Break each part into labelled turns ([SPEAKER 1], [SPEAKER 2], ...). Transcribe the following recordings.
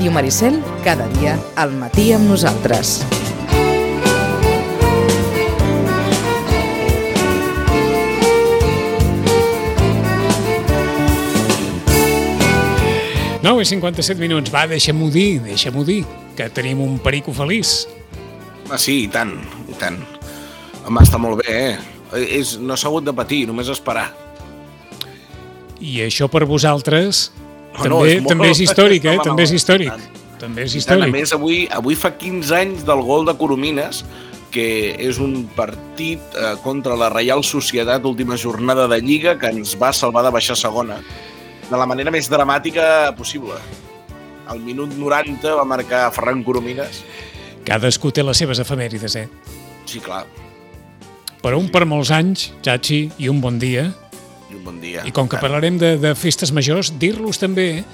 [SPEAKER 1] Ràdio Maricel, cada dia, al matí amb nosaltres.
[SPEAKER 2] No, és 57 minuts. Va, deixa'm-ho dir, deixa'm-ho dir, que tenim un perico feliç.
[SPEAKER 3] Ah, sí, i tant, i tant. Home, està molt bé, eh? És, no s'ha hagut de patir, només esperar.
[SPEAKER 2] I això per vosaltres
[SPEAKER 3] No,
[SPEAKER 2] també,
[SPEAKER 3] és molt-
[SPEAKER 2] també és històric, eh? També és històric.
[SPEAKER 3] tant.
[SPEAKER 2] També és
[SPEAKER 3] I tant, a
[SPEAKER 2] històric.
[SPEAKER 3] més, avui, avui fa 15 anys del gol de Coromines, que és un partit eh, contra la Reial Societat, última jornada de Lliga, que ens va salvar de baixar segona, de la manera més dramàtica possible. Al minut 90 va marcar Ferran Coromines.
[SPEAKER 2] Cadascú té les seves efemèrides, eh?
[SPEAKER 3] Sí, clar,
[SPEAKER 2] Per un per molts anys, Chachi, i un bon dia.
[SPEAKER 3] I un bon dia.
[SPEAKER 2] I com que parlarem de, de festes majors, dir-los també,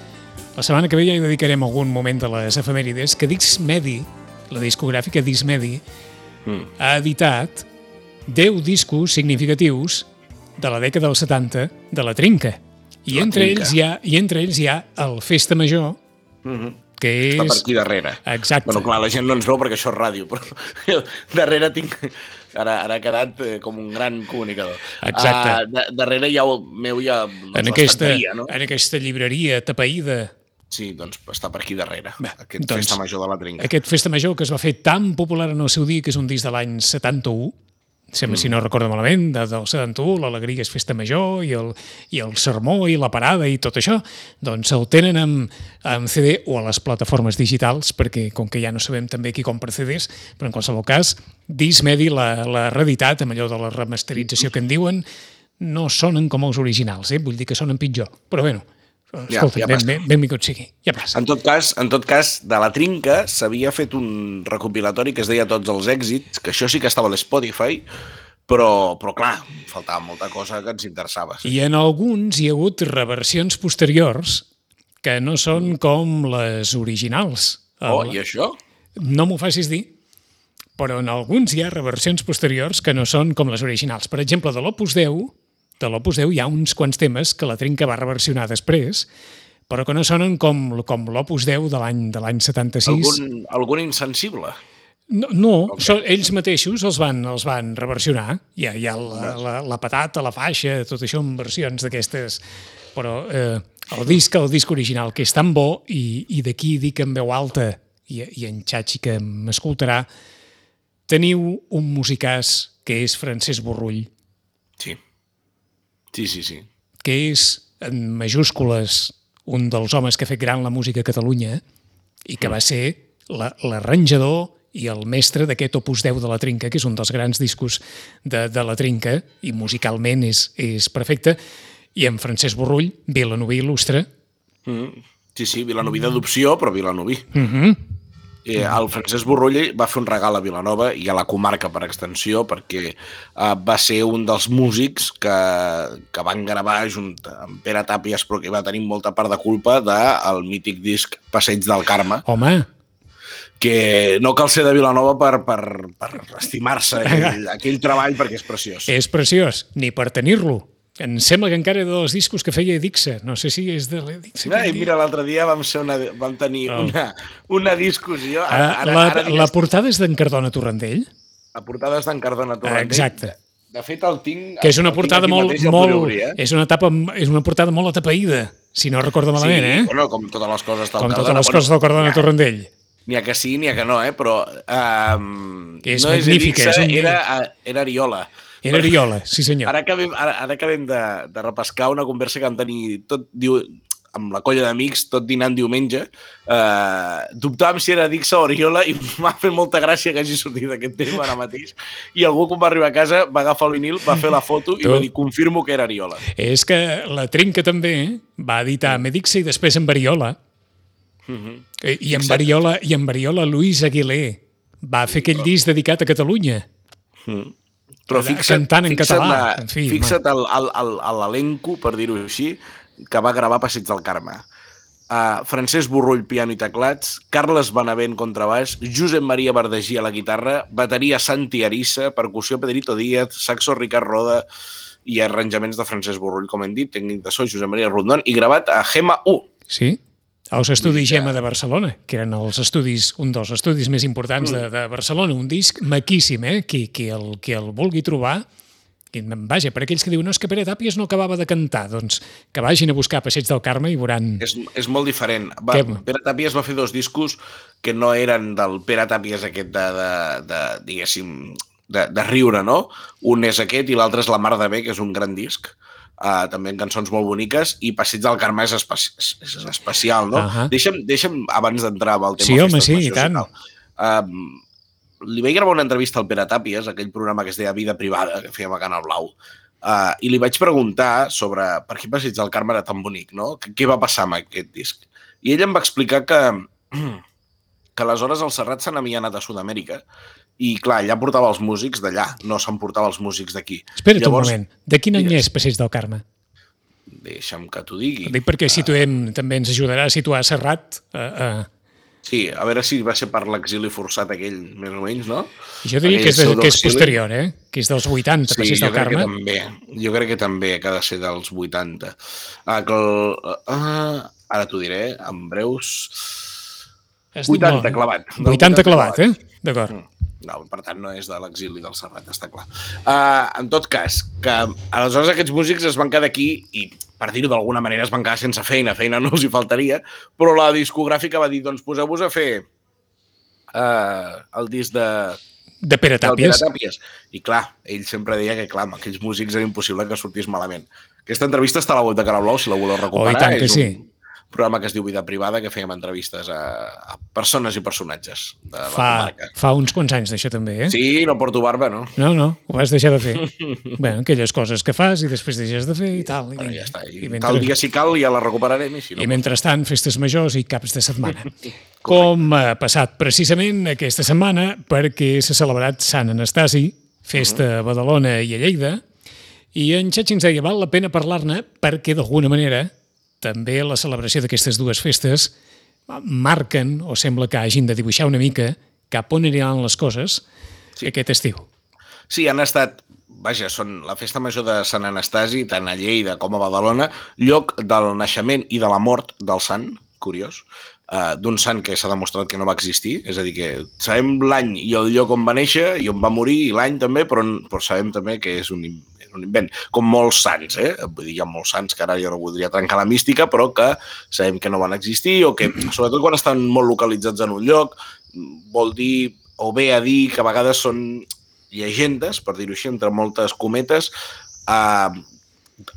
[SPEAKER 2] la setmana que ve ja hi dedicarem algun moment de les efemèrides, que Discmedi, la discogràfica Discmedi,
[SPEAKER 3] Mm.
[SPEAKER 2] ha editat 10 discos significatius de la dècada dels 70 de la Trinca. I
[SPEAKER 3] La
[SPEAKER 2] entre,
[SPEAKER 3] Trinca.
[SPEAKER 2] ells hi ha, I entre ells hi ha el Festa Major,
[SPEAKER 3] Mhm.
[SPEAKER 2] que
[SPEAKER 3] Està per
[SPEAKER 2] és...
[SPEAKER 3] aquí darrere.
[SPEAKER 2] Exacte.
[SPEAKER 3] Bueno, clar, la gent no ens veu perquè això és ràdio, però darrere tinc... Ara, ara ha quedat eh, com un gran comunicador.
[SPEAKER 2] Exacte.
[SPEAKER 3] Uh, da, darrere hi ha, el meu ha doncs,
[SPEAKER 2] en, aquesta,
[SPEAKER 3] no?
[SPEAKER 2] en aquesta llibreria tapaïda,
[SPEAKER 3] Sí, doncs està per aquí darrere,
[SPEAKER 2] Bé,
[SPEAKER 3] aquest
[SPEAKER 2] doncs,
[SPEAKER 3] festa major de la Trinca.
[SPEAKER 2] aquest Festa Major que es va fer tan popular en el seu dia, que és un disc de l'any 71, sembla, mm. si no recordo malament, de, del 71, l'alegria és Festa Major, i el, i el sermó, i la parada, i tot això, doncs el tenen amb, amb CD o a les plataformes digitals, perquè com que ja no sabem també qui compra CDs, però en qualsevol cas, Dismedi l'ha l'ha reeditat, amb allò de la remasterització que en diuen, no sonen com els originals, eh? vull dir que sonen pitjor. Però bueno, escolta,
[SPEAKER 3] ja
[SPEAKER 2] ben,
[SPEAKER 3] passa.
[SPEAKER 2] ben, benvingut sigui, ja passa.
[SPEAKER 3] En tot cas, en tot cas, de la Trinca s'havia fet un recopilatori que es deia Tots els èxits, que això sí que estava a l'Spotify, però, però clar, faltava molta cosa que ens interessava.
[SPEAKER 2] I en alguns hi ha hagut reversions posteriors que no són com les originals.
[SPEAKER 3] Oh,
[SPEAKER 2] El-
[SPEAKER 3] i això?
[SPEAKER 2] No m'ho facis dir, però en alguns hi ha reversions posteriors que no són com les originals. Per exemple, de l'Opus 10, de l'Opus 10 hi ha uns quants temes que la Trinca va reversionar després, però que no sonen com, com l'Opus 10 de l'any de l'any 76.
[SPEAKER 3] Algun, algun insensible?
[SPEAKER 2] No, no okay. són, ells mateixos els van, els van reversionar. Hi ha, hi ha la, la, la patata, la faixa, tot això en versions d'aquestes... Però eh, el disc, el disc original, que és tan bo, i, i d'aquí dic en veu alta, i, i en Xachi que m'escoltarà, teniu un musicàs que és Francesc Borrull,
[SPEAKER 3] Sí. Sí, sí, sí.
[SPEAKER 2] que és, en majúscules, un dels homes que ha fet gran la música a Catalunya i que va ser la- l'arranjador i el mestre d'aquest Opus 10 de la Trinca, que és un dels grans discos de, de la Trinca, i musicalment és, és perfecte, i en Francesc Borrull, Vilanoví il·lustre,
[SPEAKER 3] Mm. Sí, sí, Vilanoví d'adopció, però Vilanoví.
[SPEAKER 2] mm -hmm.
[SPEAKER 3] Eh, el Francesc Borrull va fer un regal a Vilanova i a la comarca per extensió perquè eh, va ser un dels músics que, que van gravar junt amb Pere Tàpies però que va tenir molta part de culpa del mític disc Passeig del Carme
[SPEAKER 2] home,
[SPEAKER 3] que no cal ser de Vilanova per, per, per estimar-se aquell, aquell treball perquè és preciós.
[SPEAKER 2] és preciós, ni per tenir-lo. Em sembla que encara era dels discos que feia Dixa, no sé si és de l'Edixa.
[SPEAKER 3] Ai, mira, l'altre dia vam, ser una, vam tenir
[SPEAKER 2] Oh.
[SPEAKER 3] una, una discussió.
[SPEAKER 2] Ah, la, la portada és d'en Cardona Torrentell?
[SPEAKER 3] la portada és d'en Cardona Torrentell.
[SPEAKER 2] Exacte.
[SPEAKER 3] De fet, el tinc...
[SPEAKER 2] que és una portada molt,
[SPEAKER 3] i
[SPEAKER 2] molt,
[SPEAKER 3] obrir, eh?
[SPEAKER 2] és una etapa, és una portada molt atapeïda, si no recordo malament,
[SPEAKER 3] sí,
[SPEAKER 2] eh?
[SPEAKER 3] Bueno, com totes les coses del
[SPEAKER 2] Com
[SPEAKER 3] Cardona.
[SPEAKER 2] totes les coses del Cardona Torrentell.
[SPEAKER 3] N'hi ha que sí, n'hi ha que no, eh? Però... Um,
[SPEAKER 2] és
[SPEAKER 3] no
[SPEAKER 2] magnífica,
[SPEAKER 3] Edixa,
[SPEAKER 2] és un-
[SPEAKER 3] era, era Ariola.
[SPEAKER 2] Era Ariola, sí senyor.
[SPEAKER 3] Ara acabem, ara, ara acabem de, de repescar una conversa que vam tenir tot, diu, amb la colla d'amics, tot dinant diumenge. Uh, dubtàvem si era Dixa o Oriola i m'ha fet molta gràcia que hagi sortit aquest tema ara mateix. I algú, quan va arribar a casa, va agafar el vinil, va fer la foto i
[SPEAKER 2] Tu.
[SPEAKER 3] va dir, confirmo que era Ariola.
[SPEAKER 2] És que la Trinca també va editar Medixa i després en Variola.
[SPEAKER 3] Mhm.
[SPEAKER 2] I, i, en Variola, I en Variola Luis Aguilé va fer aquell disc dedicat a Catalunya.
[SPEAKER 3] Però
[SPEAKER 2] Cantant
[SPEAKER 3] fixa't,
[SPEAKER 2] en
[SPEAKER 3] fixa't,
[SPEAKER 2] català,
[SPEAKER 3] la,
[SPEAKER 2] en fi,
[SPEAKER 3] fixa't el- el- el- el- l'elenco, per dir-ho així, que va gravar Passeig del Carme. Uh, Francesc Borrull, piano i teclats, Carles Benavent, contrabaix, Josep Maria Verdagí a la guitarra, bateria Santi Arissa, percussió Pedrito Díaz, saxo Ricard Roda i arranjaments de Francesc Borrull, com hem dit, tècnic de so Josep Maria Rondon, i gravat a Gema 1.
[SPEAKER 2] Sí? Als estudis Gemma de Barcelona, que eren els estudis, un dels estudis més importants de, de Barcelona, un disc maquíssim, eh? Qui, qui, el, qui el vulgui trobar, i, vaja, per aquells que diuen no, és que Pere Tàpies no acabava de cantar, doncs que vagin a buscar Passeig del Carme i veuran...
[SPEAKER 3] És, és molt diferent. Va,
[SPEAKER 2] Què?
[SPEAKER 3] Pere Tàpies va fer dos discos que no eren del Pere Tàpies aquest de, de, de diguéssim, de, de riure, no? Un és aquest i l'altre és La Mar de Bé, que és un gran disc. Uh, també en cançons molt boniques i Passeig del Carme és, especi és, és especial, no?
[SPEAKER 2] Uh -huh.
[SPEAKER 3] deixa'm, deixa'm, abans d'entrar amb el tema
[SPEAKER 2] Sí, home, sí, i tant.
[SPEAKER 3] Uh, li vaig gravar una entrevista al Pere Tàpies, aquell programa que es deia Vida Privada, que fèiem a Canal Blau, uh, i li vaig preguntar sobre per què Passeig del Carme era tan bonic, no? Què, què va passar amb aquest disc? I ell em va explicar que, que aleshores el Serrat se n'havia anat a Sud-amèrica i, clar, allà portava els músics d'allà, no s'emportava els músics d'aquí.
[SPEAKER 2] Espera't
[SPEAKER 3] Llavors,
[SPEAKER 2] un moment, de quin any és Passeig del Carme?
[SPEAKER 3] Deixa'm que t'ho digui.
[SPEAKER 2] Ho dic perquè situem, també ens ajudarà a situar Serrat. Uh, uh,
[SPEAKER 3] Sí, a veure si va ser per l'exili forçat aquell, més o menys, no?
[SPEAKER 2] jo diria
[SPEAKER 3] Aquell
[SPEAKER 2] que és, de, que és posterior, eh? Que és dels 80,
[SPEAKER 3] Sí,
[SPEAKER 2] Passeig del Carme.
[SPEAKER 3] també. Jo crec que també que ha de ser dels 80. Ah, que el, ah, ara t'ho diré, en breus...
[SPEAKER 2] Has dit
[SPEAKER 3] 80
[SPEAKER 2] molt.
[SPEAKER 3] clavat. Del
[SPEAKER 2] 80 clavat, eh? D'acord.
[SPEAKER 3] No, per tant, no és de l'exili del Serrat, està clar. Uh, en tot cas, que aleshores aquests músics es van quedar aquí i, per dir-ho d'alguna manera, es van quedar sense feina, feina no els hi faltaria, però la discogràfica va dir, doncs poseu-vos a fer uh, el disc de,
[SPEAKER 2] De Pere
[SPEAKER 3] del Pere
[SPEAKER 2] Tàpies.
[SPEAKER 3] Tàpies. I clar, ell sempre deia que, clar, amb aquells músics era impossible que sortís malament. Aquesta entrevista està a la web de Canal Blau, si la voleu recuperar.
[SPEAKER 2] Oh, i tant que
[SPEAKER 3] és
[SPEAKER 2] sí.
[SPEAKER 3] un programa que es diu Vida Privada, que fèiem entrevistes a, a persones i personatges de la
[SPEAKER 2] Fa,
[SPEAKER 3] comarca.
[SPEAKER 2] fa uns quants anys d'això també, eh?
[SPEAKER 3] Sí, no porto barba, no?
[SPEAKER 2] No, no, ho vas deixar de fer. bé, aquelles coses que fas i després deixes de fer i tal. I,
[SPEAKER 3] Però ja està. I,
[SPEAKER 2] i,
[SPEAKER 3] mentre... Tal dia si cal ja la recuperarem i si no...
[SPEAKER 2] I mentrestant, festes majors i caps de setmana. Com ha passat precisament aquesta setmana perquè s'ha celebrat Sant Anastasi, festa a Badalona i a Lleida, i en Xachi ens deia, val la pena parlar-ne perquè d'alguna manera també la celebració d'aquestes dues festes marquen, o sembla que hagin de dibuixar una mica cap on aniran les coses sí. aquest estiu.
[SPEAKER 3] Sí, han estat vaja, són la festa major de Sant Anastasi, tant a Lleida com a Badalona, lloc del naixement i de la mort del sant, curiós, uh, d'un sant que s'ha demostrat que no va existir, és a dir, que sabem l'any i el lloc on va néixer i on va morir, i l'any també, però, però sabem també que és un, invent, com molts sants, eh? Vull dir, hi ha molts sants que ara jo no voldria trencar la mística, però que sabem que no van existir, o que, sobretot quan estan molt localitzats en un lloc, vol dir, o bé a dir que a vegades són llegendes, per dir-ho així, entre moltes cometes, eh,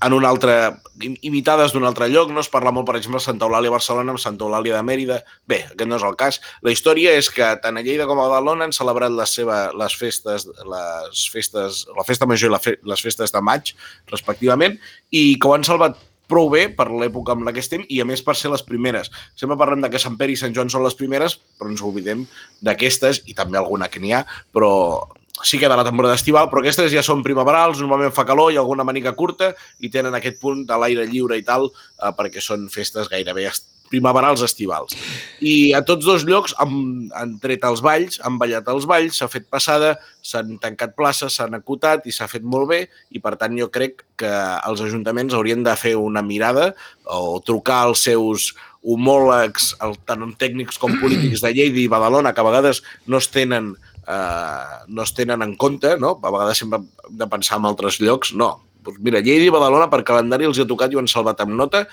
[SPEAKER 3] en un altre, im- imitades d'un altre lloc, no es parla molt, per exemple, de Santa Eulàlia a Barcelona amb Santa Eulàlia de Mèrida. Bé, aquest no és el cas. La història és que tant a Lleida com a Badalona han celebrat les, seva, les festes, les festes, la festa major i la fe, les festes de maig, respectivament, i que ho han salvat prou bé per l'època amb la que estem i, a més, per ser les primeres. Sempre parlem de que Sant Pere i Sant Joan són les primeres, però ens oblidem d'aquestes, i també alguna que n'hi ha, però sí que de la temporada estival, però aquestes ja són primaverals, normalment fa calor, ha alguna manica curta i tenen aquest punt de l'aire lliure i tal, eh, perquè són festes gairebé primaverals estivals. I a tots dos llocs han, han tret els balls, han ballat els balls, s'ha fet passada, s'han tancat places, s'han acotat i s'ha fet molt bé i per tant jo crec que els ajuntaments haurien de fer una mirada o trucar als seus homòlegs, tant tècnics com polítics de Lleida i Badalona, que a vegades no es tenen no es tenen en compte, no? a vegades sempre hem de pensar en altres llocs, no. Doncs mira, Lleida i Badalona per calendari els ha tocat i ho han salvat amb nota,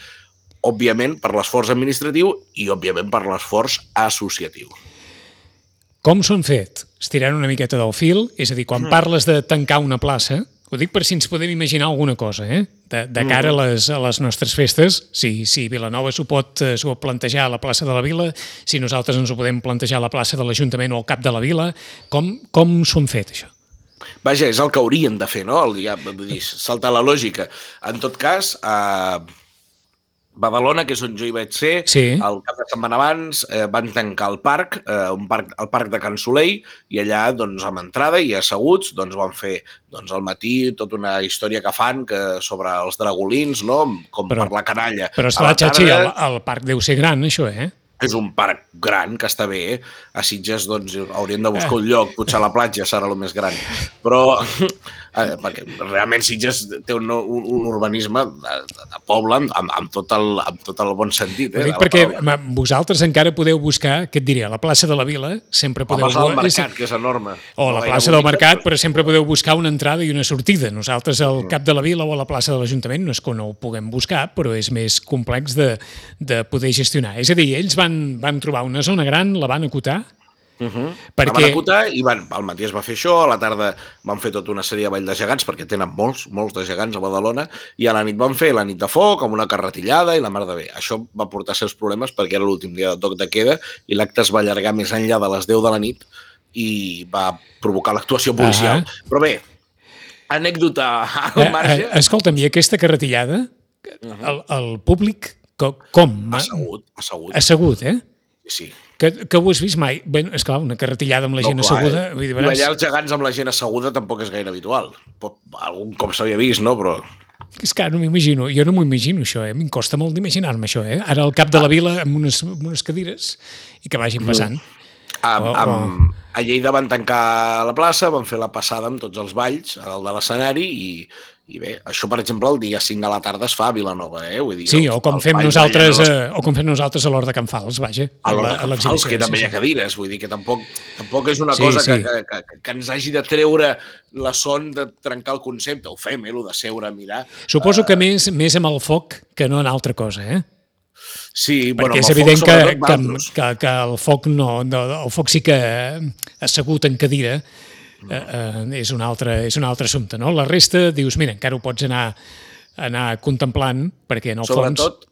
[SPEAKER 3] òbviament per l'esforç administratiu i òbviament per l'esforç associatiu.
[SPEAKER 2] Com s'ho han fet? Estirant una miqueta del fil, és a dir, quan parles de tancar una plaça, ho dic per si ens podem imaginar alguna cosa, eh? De, de cara a les, a les nostres festes, si, si Vilanova s'ho pot, eh, s'ho pot plantejar a la plaça de la Vila, si nosaltres ens ho podem plantejar a la plaça de l'Ajuntament o al cap de la Vila, com, com s'ho han fet, això?
[SPEAKER 3] Vaja, és el que haurien de fer, no? El, ja, vull dir, saltar la lògica. En tot cas, a Badalona, que és on jo hi vaig ser,
[SPEAKER 2] Sí.
[SPEAKER 3] el cap de setmana abans eh, van tancar el parc, eh, un parc, el parc de Can Soleil, i allà, doncs, amb entrada i asseguts, doncs, van fer doncs, al matí tota una història que fan que, sobre els dragolins, no? com
[SPEAKER 2] Però-
[SPEAKER 3] per la canalla.
[SPEAKER 2] Però esclar, Xachi,
[SPEAKER 3] tarda-
[SPEAKER 2] el, el parc deu ser gran, això, eh?
[SPEAKER 3] és un parc gran, que està bé. A Sitges, doncs, haurien de buscar un lloc. Potser a la platja serà el més gran. Però, eh, perquè realment Sitges té un, un, un urbanisme de, de poble amb, amb, tot el, amb tot el bon sentit. Eh,
[SPEAKER 2] dic perquè ma, vosaltres encara podeu buscar, què et diré, a la plaça de la Vila, sempre
[SPEAKER 3] La
[SPEAKER 2] podeu...
[SPEAKER 3] plaça del Mercat, que és enorme.
[SPEAKER 2] O la plaça del Mercat,
[SPEAKER 3] però-
[SPEAKER 2] però sempre podeu buscar una entrada i una sortida. Nosaltres al
[SPEAKER 3] Mm.
[SPEAKER 2] cap de la Vila o a la plaça de l'Ajuntament no és que no ho puguem buscar, però és més complex de, de poder gestionar. És a dir, ells van, van trobar una zona gran, la van acotar,
[SPEAKER 3] Uh -huh.
[SPEAKER 2] Perquè-
[SPEAKER 3] van acotar i van, al matí es va fer això, a la tarda van fer tota una sèrie de ball de gegants, perquè tenen molts, molts de gegants a Badalona, i a la nit van fer la nit de foc, amb una carretillada i la mar de bé. Això va portar certs problemes perquè era l'últim dia de toc de queda i l'acte es va allargar més enllà de les 10 de la nit i va provocar l'actuació policial.
[SPEAKER 2] Ahà.
[SPEAKER 3] Però bé, anècdota
[SPEAKER 2] Eh,
[SPEAKER 3] al marge,
[SPEAKER 2] eh, escolta'm, i aquesta carretillada, el, el públic, co, com?
[SPEAKER 3] assegut, assegut.
[SPEAKER 2] Assegut, eh?
[SPEAKER 3] Sí.
[SPEAKER 2] Que, que ho has vist mai? Bé, esclar, una carretillada amb la gent
[SPEAKER 3] No, clar,
[SPEAKER 2] asseguda...
[SPEAKER 3] eh?
[SPEAKER 2] Vull dir, veràs,
[SPEAKER 3] ballar els gegants amb la gent asseguda tampoc és gaire habitual. Algun cop s'havia vist, no? Però
[SPEAKER 2] és que ara no m'imagino, jo no m'ho imagino això, eh? Em costa molt d'imaginar-me això, eh? Ara al cap de la vila amb unes, amb unes cadires i que vagin passant.
[SPEAKER 3] Amb,
[SPEAKER 2] Oh,
[SPEAKER 3] amb, a Lleida van tancar la plaça, van fer la passada amb tots els balls a dalt de l'escenari i, i bé, això per exemple el dia 5 de la tarda es fa a Vilanova, eh? Vull dir,
[SPEAKER 2] Sí, o com fem nosaltres,
[SPEAKER 3] les-
[SPEAKER 2] eh, o com fem nosaltres a l'Hort de Can Fals, vaja,
[SPEAKER 3] a l'hora de Fals, que també hi ha cadires, vull dir que tampoc, tampoc és una
[SPEAKER 2] Sí,
[SPEAKER 3] cosa
[SPEAKER 2] sí.
[SPEAKER 3] Que, que, que, que ens hagi de treure la son de trencar el concepte. Ho fem, eh, lo de seure a mirar.
[SPEAKER 2] Suposo que més, més amb el foc que no en altra cosa, eh?
[SPEAKER 3] Sí,
[SPEAKER 2] Perquè
[SPEAKER 3] bueno,
[SPEAKER 2] és
[SPEAKER 3] el
[SPEAKER 2] evident
[SPEAKER 3] foc,
[SPEAKER 2] que, que, que, que el foc no, no, el foc sí que eh, assegut en cadira eh, eh, és, un altre, és un altre assumpte, no? La resta, dius, mira, encara ho pots anar, anar contemplant, perquè en el
[SPEAKER 3] sobretot,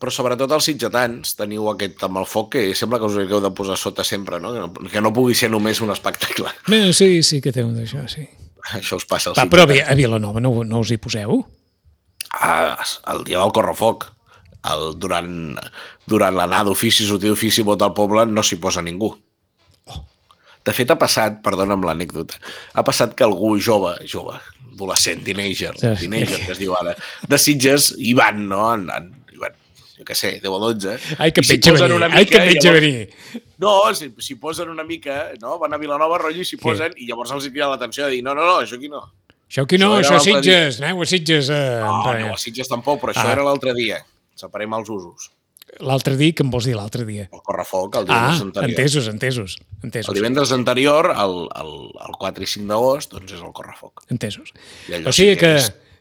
[SPEAKER 3] però sobretot els sitgetans teniu aquest amb el foc que sembla que us hagueu de posar sota sempre, no? Que no, que no pugui ser només un espectacle.
[SPEAKER 2] fons... Bé, sí, sí que té un d'això, sí.
[SPEAKER 3] Això us passa als
[SPEAKER 2] Va, però
[SPEAKER 3] sitgetans.
[SPEAKER 2] Vi- a Vilanova no, no us hi poseu?
[SPEAKER 3] Ah, el dia del correfoc, el, durant, durant l'anar d'ofici, sortir d'ofici, vot al poble, no s'hi posa ningú. De fet, ha passat, perdona'm l'anècdota, ha passat que algú jove, jove, adolescent, teenager,
[SPEAKER 2] Sí.
[SPEAKER 3] teenager, que es diu ara, de Sitges, hi van, no? En, en, van, jo què sé, 10 o 12.
[SPEAKER 2] Ai, que
[SPEAKER 3] i s'hi
[SPEAKER 2] et veig a
[SPEAKER 3] posen
[SPEAKER 2] venir,
[SPEAKER 3] una
[SPEAKER 2] ai, que et
[SPEAKER 3] mica,
[SPEAKER 2] veig a
[SPEAKER 3] llavors-
[SPEAKER 2] venir.
[SPEAKER 3] No, s'hi s'hi posen una mica, no? Van a Vilanova, rotllo, i s'hi posen, i llavors els hi crida l'atenció de dir, no, no, no, això aquí no.
[SPEAKER 2] Això aquí no,
[SPEAKER 3] Això
[SPEAKER 2] això a. Sitges, aneu a Sitges. Eh,
[SPEAKER 3] No, no, a Sitges tampoc, però això
[SPEAKER 2] Ah.
[SPEAKER 3] era l'altre dia. Separem els usos.
[SPEAKER 2] L'altre dia, què em vols dir l'altre dia?
[SPEAKER 3] El correfoc, el
[SPEAKER 2] Ah,
[SPEAKER 3] divendres anterior.
[SPEAKER 2] entesos, entesos, entesos.
[SPEAKER 3] El divendres anterior, el, el, el 4 i 5 d'agost, doncs és el correfoc.
[SPEAKER 2] Entesos. O sigui
[SPEAKER 3] sí
[SPEAKER 2] que,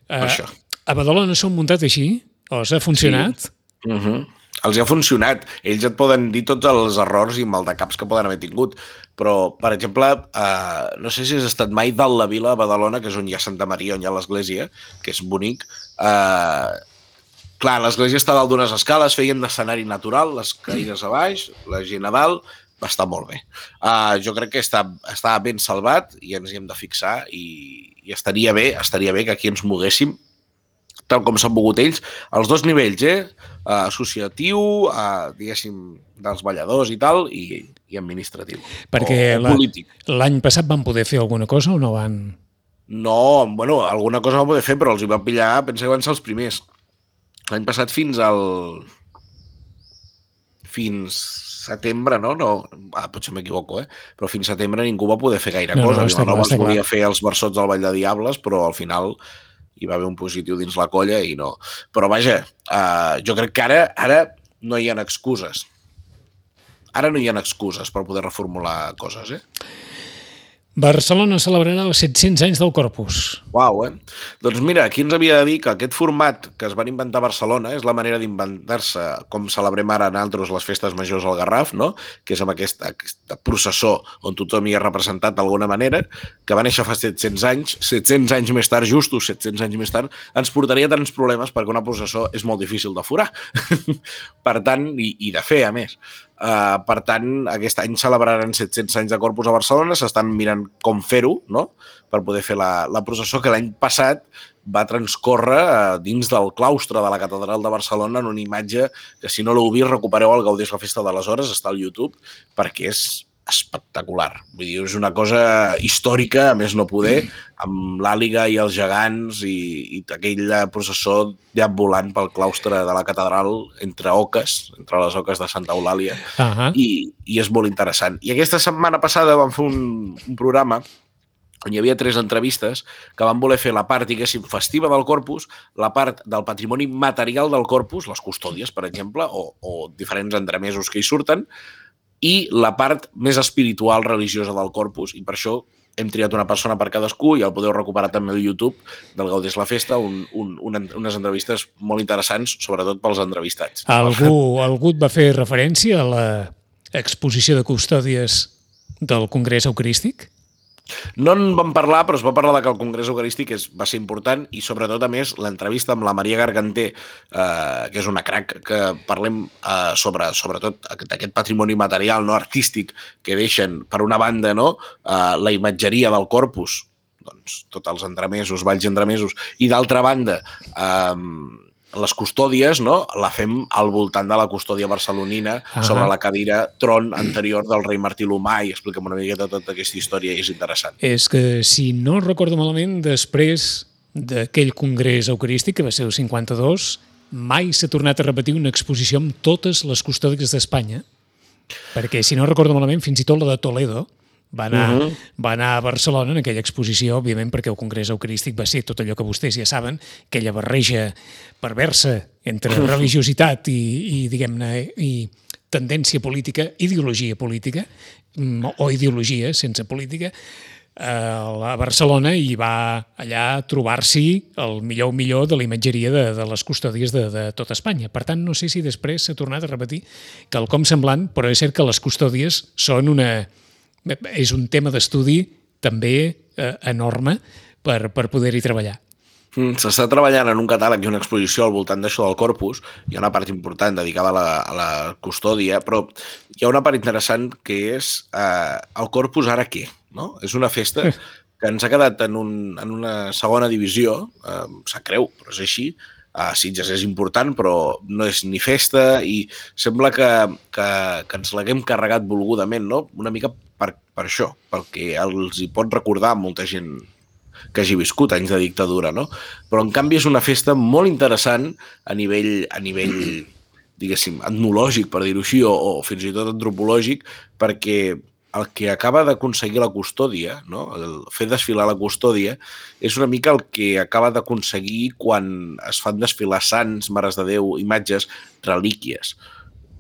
[SPEAKER 3] per
[SPEAKER 2] eh, a Badalona s'ho han muntat així? O s'ha funcionat?
[SPEAKER 3] Uh -huh. Els ha funcionat. Ells et poden dir tots els errors i maldecaps que poden haver tingut. Però, per exemple, eh, no sé si has estat mai dalt la vila a Badalona, que és on hi ha Santa Maria, on hi ha l'església, que és bonic. Eh, clar, l'església està dalt d'unes escales, feien d'escenari natural, les caïnes a baix, la gent a dalt, va estar molt bé. Uh, jo crec que està, està ben salvat i ens hi hem de fixar i, i estaria bé estaria bé que aquí ens moguéssim tal com s'han mogut ells, als dos nivells, eh? Uh, associatiu, uh, diguéssim, dels balladors i tal, i, i administratiu.
[SPEAKER 2] Perquè. L'any passat van poder fer alguna cosa o no van...
[SPEAKER 3] No, bueno, alguna cosa va poder fer, però els hi van pillar, pensa que van ser els primers. L'any passat fins al... fins setembre, no? no ah, potser m'equivoco, eh? Però fins setembre ningú va poder fer gaire
[SPEAKER 2] No, no,
[SPEAKER 3] cosa.
[SPEAKER 2] està clar,
[SPEAKER 3] Vilanova es volia
[SPEAKER 2] clar.
[SPEAKER 3] fer els versots del Vall de Diables, però al final hi va haver un positiu dins la colla i no. Però vaja, uh, jo crec que ara, ara no hi ha excuses. Ara no hi ha excuses per poder reformular coses, eh?
[SPEAKER 2] Barcelona celebrarà els 700 anys del Corpus.
[SPEAKER 3] Uau, eh? Doncs mira, aquí ens havia de dir que aquest format que es van inventar a Barcelona és la manera d'inventar-se, com celebrem ara nosaltres les festes majors al Garraf, no? que és amb aquesta, aquesta processó on tothom hi ha representat d'alguna manera, que va néixer fa 700 anys, 700 anys més tard, justos 700 anys més tard, ens portaria tants problemes perquè una processó és molt difícil de forar. per tant, i, i de fer, a més. Uh, per tant, aquest any celebraran 700 anys de Corpus a Barcelona, s'estan mirant com fer-ho, no?, per poder fer la, la processó que l'any passat va transcórrer uh, dins del claustre de la Catedral de Barcelona en una imatge que, si no l'heu vist, recupereu el Gaudés la Festa de les Hores, està al YouTube, perquè és espectacular. Vull dir, és una cosa històrica, a més no poder, amb l'àliga i els gegants i, i aquell processó ja volant pel claustre de la catedral entre oques, entre les oques de Santa Eulàlia, uh -huh. i, i és molt interessant. I aquesta setmana passada vam fer un, un programa on hi havia tres entrevistes que van voler fer la part, diguéssim, festiva del corpus, la part del patrimoni material del corpus, les custòdies, per exemple, o, o diferents entremesos que hi surten, i la part més espiritual religiosa del corpus. I per això hem triat una persona per cadascú i el podeu recuperar també al YouTube del Gaudés la Festa, un, un, un, unes entrevistes molt interessants, sobretot pels entrevistats.
[SPEAKER 2] Algú, algú et va fer referència a l'exposició de custòdies del Congrés Eucarístic?
[SPEAKER 3] No en vam parlar, però es va parlar de que el Congrés Eucarístic és, va ser important i sobretot, a més, l'entrevista amb la Maria Garganter, eh, que és una crac, que parlem eh, sobre, sobretot d'aquest patrimoni material, no artístic, que deixen, per una banda, no, eh, la imatgeria del corpus, doncs, tots els entremesos, valls entremesos, i d'altra banda, eh, les custòdies no? la fem al voltant de la custòdia barcelonina uh -huh. sobre la cadira tron anterior del rei Martí l'Humà i expliquem una miqueta tota aquesta història i és interessant.
[SPEAKER 2] És que, si no recordo malament, després d'aquell congrés eucarístic, que va ser el 52, mai s'ha tornat a repetir una exposició amb totes les custòdies d'Espanya, perquè, si no recordo malament, fins i tot la de Toledo, va anar, uh -huh. va anar a Barcelona en aquella exposició, òbviament perquè el Congrés Eucarístic va ser tot allò que vostès ja saben, aquella barreja perversa entre religiositat i, i diguem-ne, i tendència política, ideologia política, mm, o ideologia sense política, a Barcelona i va allà trobar-s'hi el millor millor de la imatgeria de, de les custòdies de, de tot Espanya. Per tant, no sé si després s'ha tornat a repetir que el com semblant, però és cert que les custòdies són una, és un tema d'estudi també eh, enorme per, per poder-hi treballar.
[SPEAKER 3] Mm, S'està treballant en un catàleg i una exposició al voltant d'això del corpus. Hi ha una part important dedicada a la, a la custòdia, però hi ha una part interessant que és eh, el corpus ara què? No? És una festa que ens ha quedat en, un, en una segona divisió, eh, sap creu, però és així, a Sitges és important, però no és ni festa i sembla que, que, que ens l'haguem carregat volgudament, no? Una mica per, per això, perquè els hi pot recordar molta gent que hagi viscut anys de dictadura, no? Però en canvi és una festa molt interessant a nivell, a nivell diguéssim, etnològic, per dir-ho així, o, o fins i tot antropològic, perquè el que acaba d'aconseguir la custòdia, no? el fer desfilar la custòdia, és una mica el que acaba d'aconseguir quan es fan desfilar sants, mares de Déu, imatges, relíquies.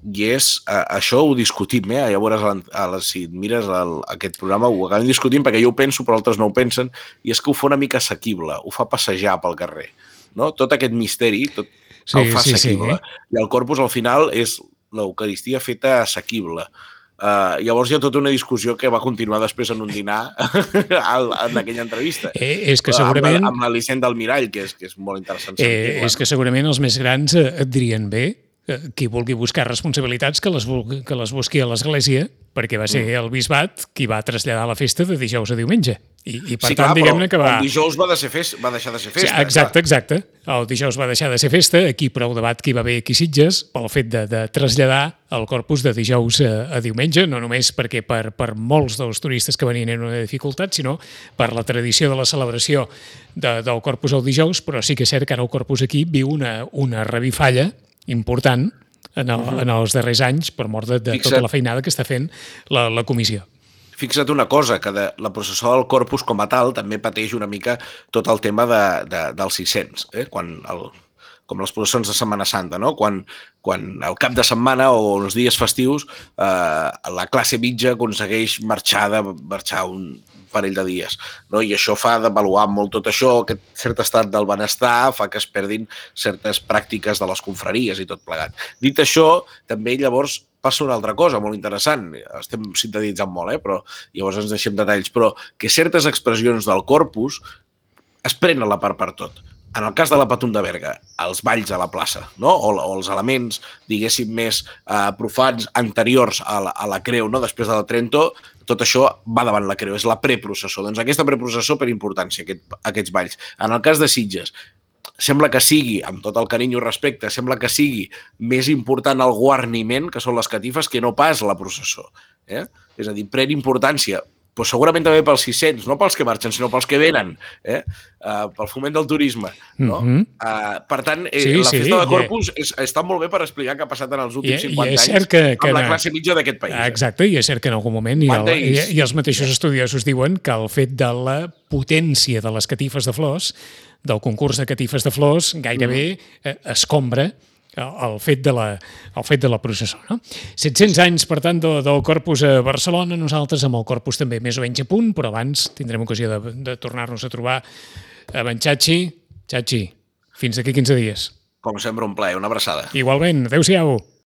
[SPEAKER 3] I és, eh, això ho discutim, eh? veuràs, a la, si mires el, aquest programa, ho acabem discutint perquè jo ho penso però altres no ho pensen, i és que ho fa una mica assequible, ho fa passejar pel carrer. No? Tot aquest misteri tot sí, el fa assequible. Sí, sí, eh? I el corpus al final és l'Eucaristia feta assequible. Uh, llavors hi ha tota una discussió que va continuar després en un dinar en aquella entrevista.
[SPEAKER 2] Eh, és que segurament...
[SPEAKER 3] Amb, amb l'Alicent del Mirall, que és, que és molt interessant.
[SPEAKER 2] Eh, és que segurament els més grans eh, et dirien bé eh, qui vulgui buscar responsabilitats que les, que les busqui a l'Església, perquè va ser mm. el bisbat qui va traslladar la festa de dijous a diumenge. I, i per sí, tant, diguem-ne que va...
[SPEAKER 3] El dijous va, de ser fest, va deixar de ser festa.
[SPEAKER 2] Sí, exacte, clar. exacte. El dijous va deixar de ser festa, aquí prou debat que hi va haver aquí Sitges, pel fet de, de traslladar el corpus de dijous a, a diumenge, no només perquè per, per molts dels turistes que venien era una dificultat, sinó per la tradició de la celebració de, del corpus al dijous, però sí que és cert que ara el corpus aquí viu una, una revifalla important en, el, uh -huh. en els darrers anys per mort de, de tota la feinada que està fent la, la comissió.
[SPEAKER 3] Fixa't una cosa, que de la processó del Corpus com a tal també pateix una mica tot el tema de, de, dels 600, eh? quan el, com les processons de Setmana Santa, no? quan, quan el cap de setmana o els dies festius eh, la classe mitja aconsegueix marxar, de, marxar un parell de dies. No? I això fa d'avaluar molt tot això, aquest cert estat del benestar fa que es perdin certes pràctiques de les confraries i tot plegat. Dit això, també llavors passa una altra cosa molt interessant, estem sintetitzant molt, eh? però llavors ens deixem detalls, però que certes expressions del corpus es prenen la part per tot. En el cas de la Patum de Berga, els balls a la plaça, no? o, o els elements, diguéssim, més eh, profans anteriors a la, a la creu, no? després de la Trento, tot això va davant la creu, és la preprocessó. Doncs aquesta preprocessó per importància, aquest, aquests balls. En el cas de Sitges, sembla que sigui, amb tot el carinyo i respecte, sembla que sigui més important el guarniment, que són les catifes, que no pas la processó. Eh? És a dir, pren importància però segurament també pels 600, no pels que marxen, sinó pels que venen, eh? uh, pel foment del turisme. No? Mm -hmm. uh, per tant, eh,
[SPEAKER 2] Sí,
[SPEAKER 3] la
[SPEAKER 2] sí,
[SPEAKER 3] festa de
[SPEAKER 2] i-
[SPEAKER 3] Corpus és, està molt bé per explicar què ha passat en els últims
[SPEAKER 2] I- i
[SPEAKER 3] 50
[SPEAKER 2] és
[SPEAKER 3] anys
[SPEAKER 2] cert que- que
[SPEAKER 3] amb la classe mitja d'aquest país. eh?
[SPEAKER 2] Exacte, i és cert que en algun moment i, el, i,
[SPEAKER 3] és?
[SPEAKER 2] i els mateixos estudiosos diuen que el fet de la potència de les catifes de flors, del concurs de catifes de flors, gairebé eh, escombra el fet de la, el fet de la processó. No? 700 anys, per tant, de, del Corpus a Barcelona, nosaltres amb el Corpus també més o menys a punt, però abans tindrem ocasió de, de tornar-nos a trobar amb en Xachi. Xachi, fins d'aquí 15 dies.
[SPEAKER 3] Com sempre, un plaer, una abraçada.
[SPEAKER 2] Igualment, adeu-siau.